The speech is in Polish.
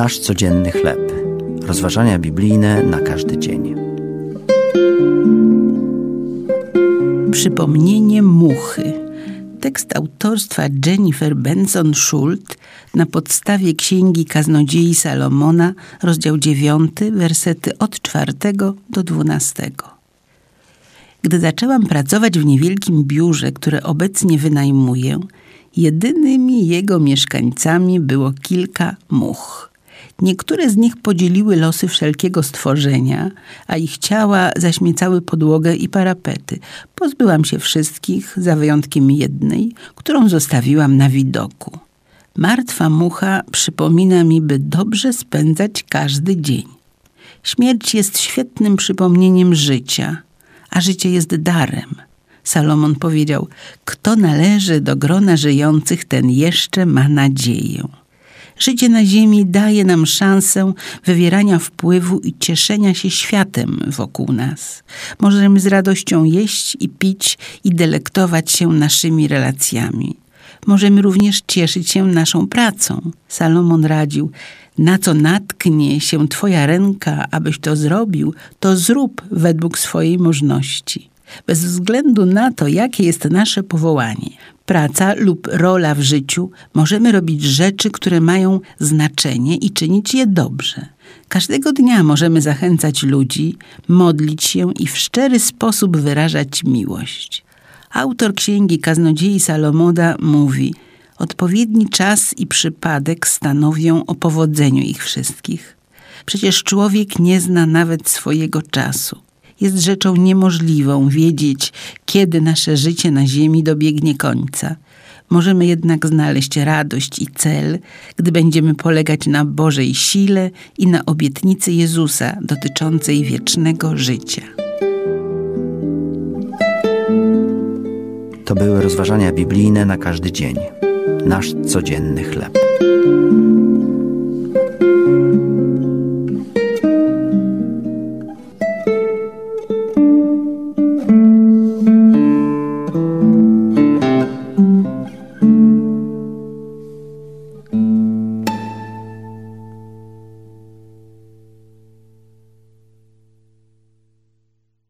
Nasz codzienny chleb. Rozważania biblijne na każdy dzień. Przypomnienie muchy. Tekst autorstwa Jennifer Benson Schult na podstawie Księgi Kaznodziei Salomona, rozdział 9, wersety od 4 do 12. Gdy zaczęłam pracować w niewielkim biurze, które obecnie wynajmuję, jedynymi jego mieszkańcami było kilka much. Niektóre z nich podzieliły losy wszelkiego stworzenia, a ich ciała zaśmiecały podłogę i parapety. Pozbyłam się wszystkich, za wyjątkiem jednej, którą zostawiłam na widoku. Martwa mucha przypomina mi, by dobrze spędzać każdy dzień. Śmierć jest świetnym przypomnieniem życia, a życie jest darem. Salomon powiedział: Kto należy do grona żyjących, ten jeszcze ma nadzieję. Życie na ziemi daje nam szansę wywierania wpływu i cieszenia się światem wokół nas. Możemy z radością jeść i pić i delektować się naszymi relacjami. Możemy również cieszyć się naszą pracą. Salomon radził: Na co natknie się Twoja ręka, abyś to zrobił, to zrób według swojej możności bez względu na to, jakie jest nasze powołanie, praca lub rola w życiu, możemy robić rzeczy, które mają znaczenie i czynić je dobrze. Każdego dnia możemy zachęcać ludzi, modlić się i w szczery sposób wyrażać miłość. Autor księgi Kaznodziei Salomoda mówi: Odpowiedni czas i przypadek stanowią o powodzeniu ich wszystkich. Przecież człowiek nie zna nawet swojego czasu jest rzeczą niemożliwą wiedzieć, kiedy nasze życie na Ziemi dobiegnie końca. Możemy jednak znaleźć radość i cel, gdy będziemy polegać na Bożej sile i na obietnicy Jezusa dotyczącej wiecznego życia. To były rozważania biblijne na każdy dzień. Nasz codzienny chleb.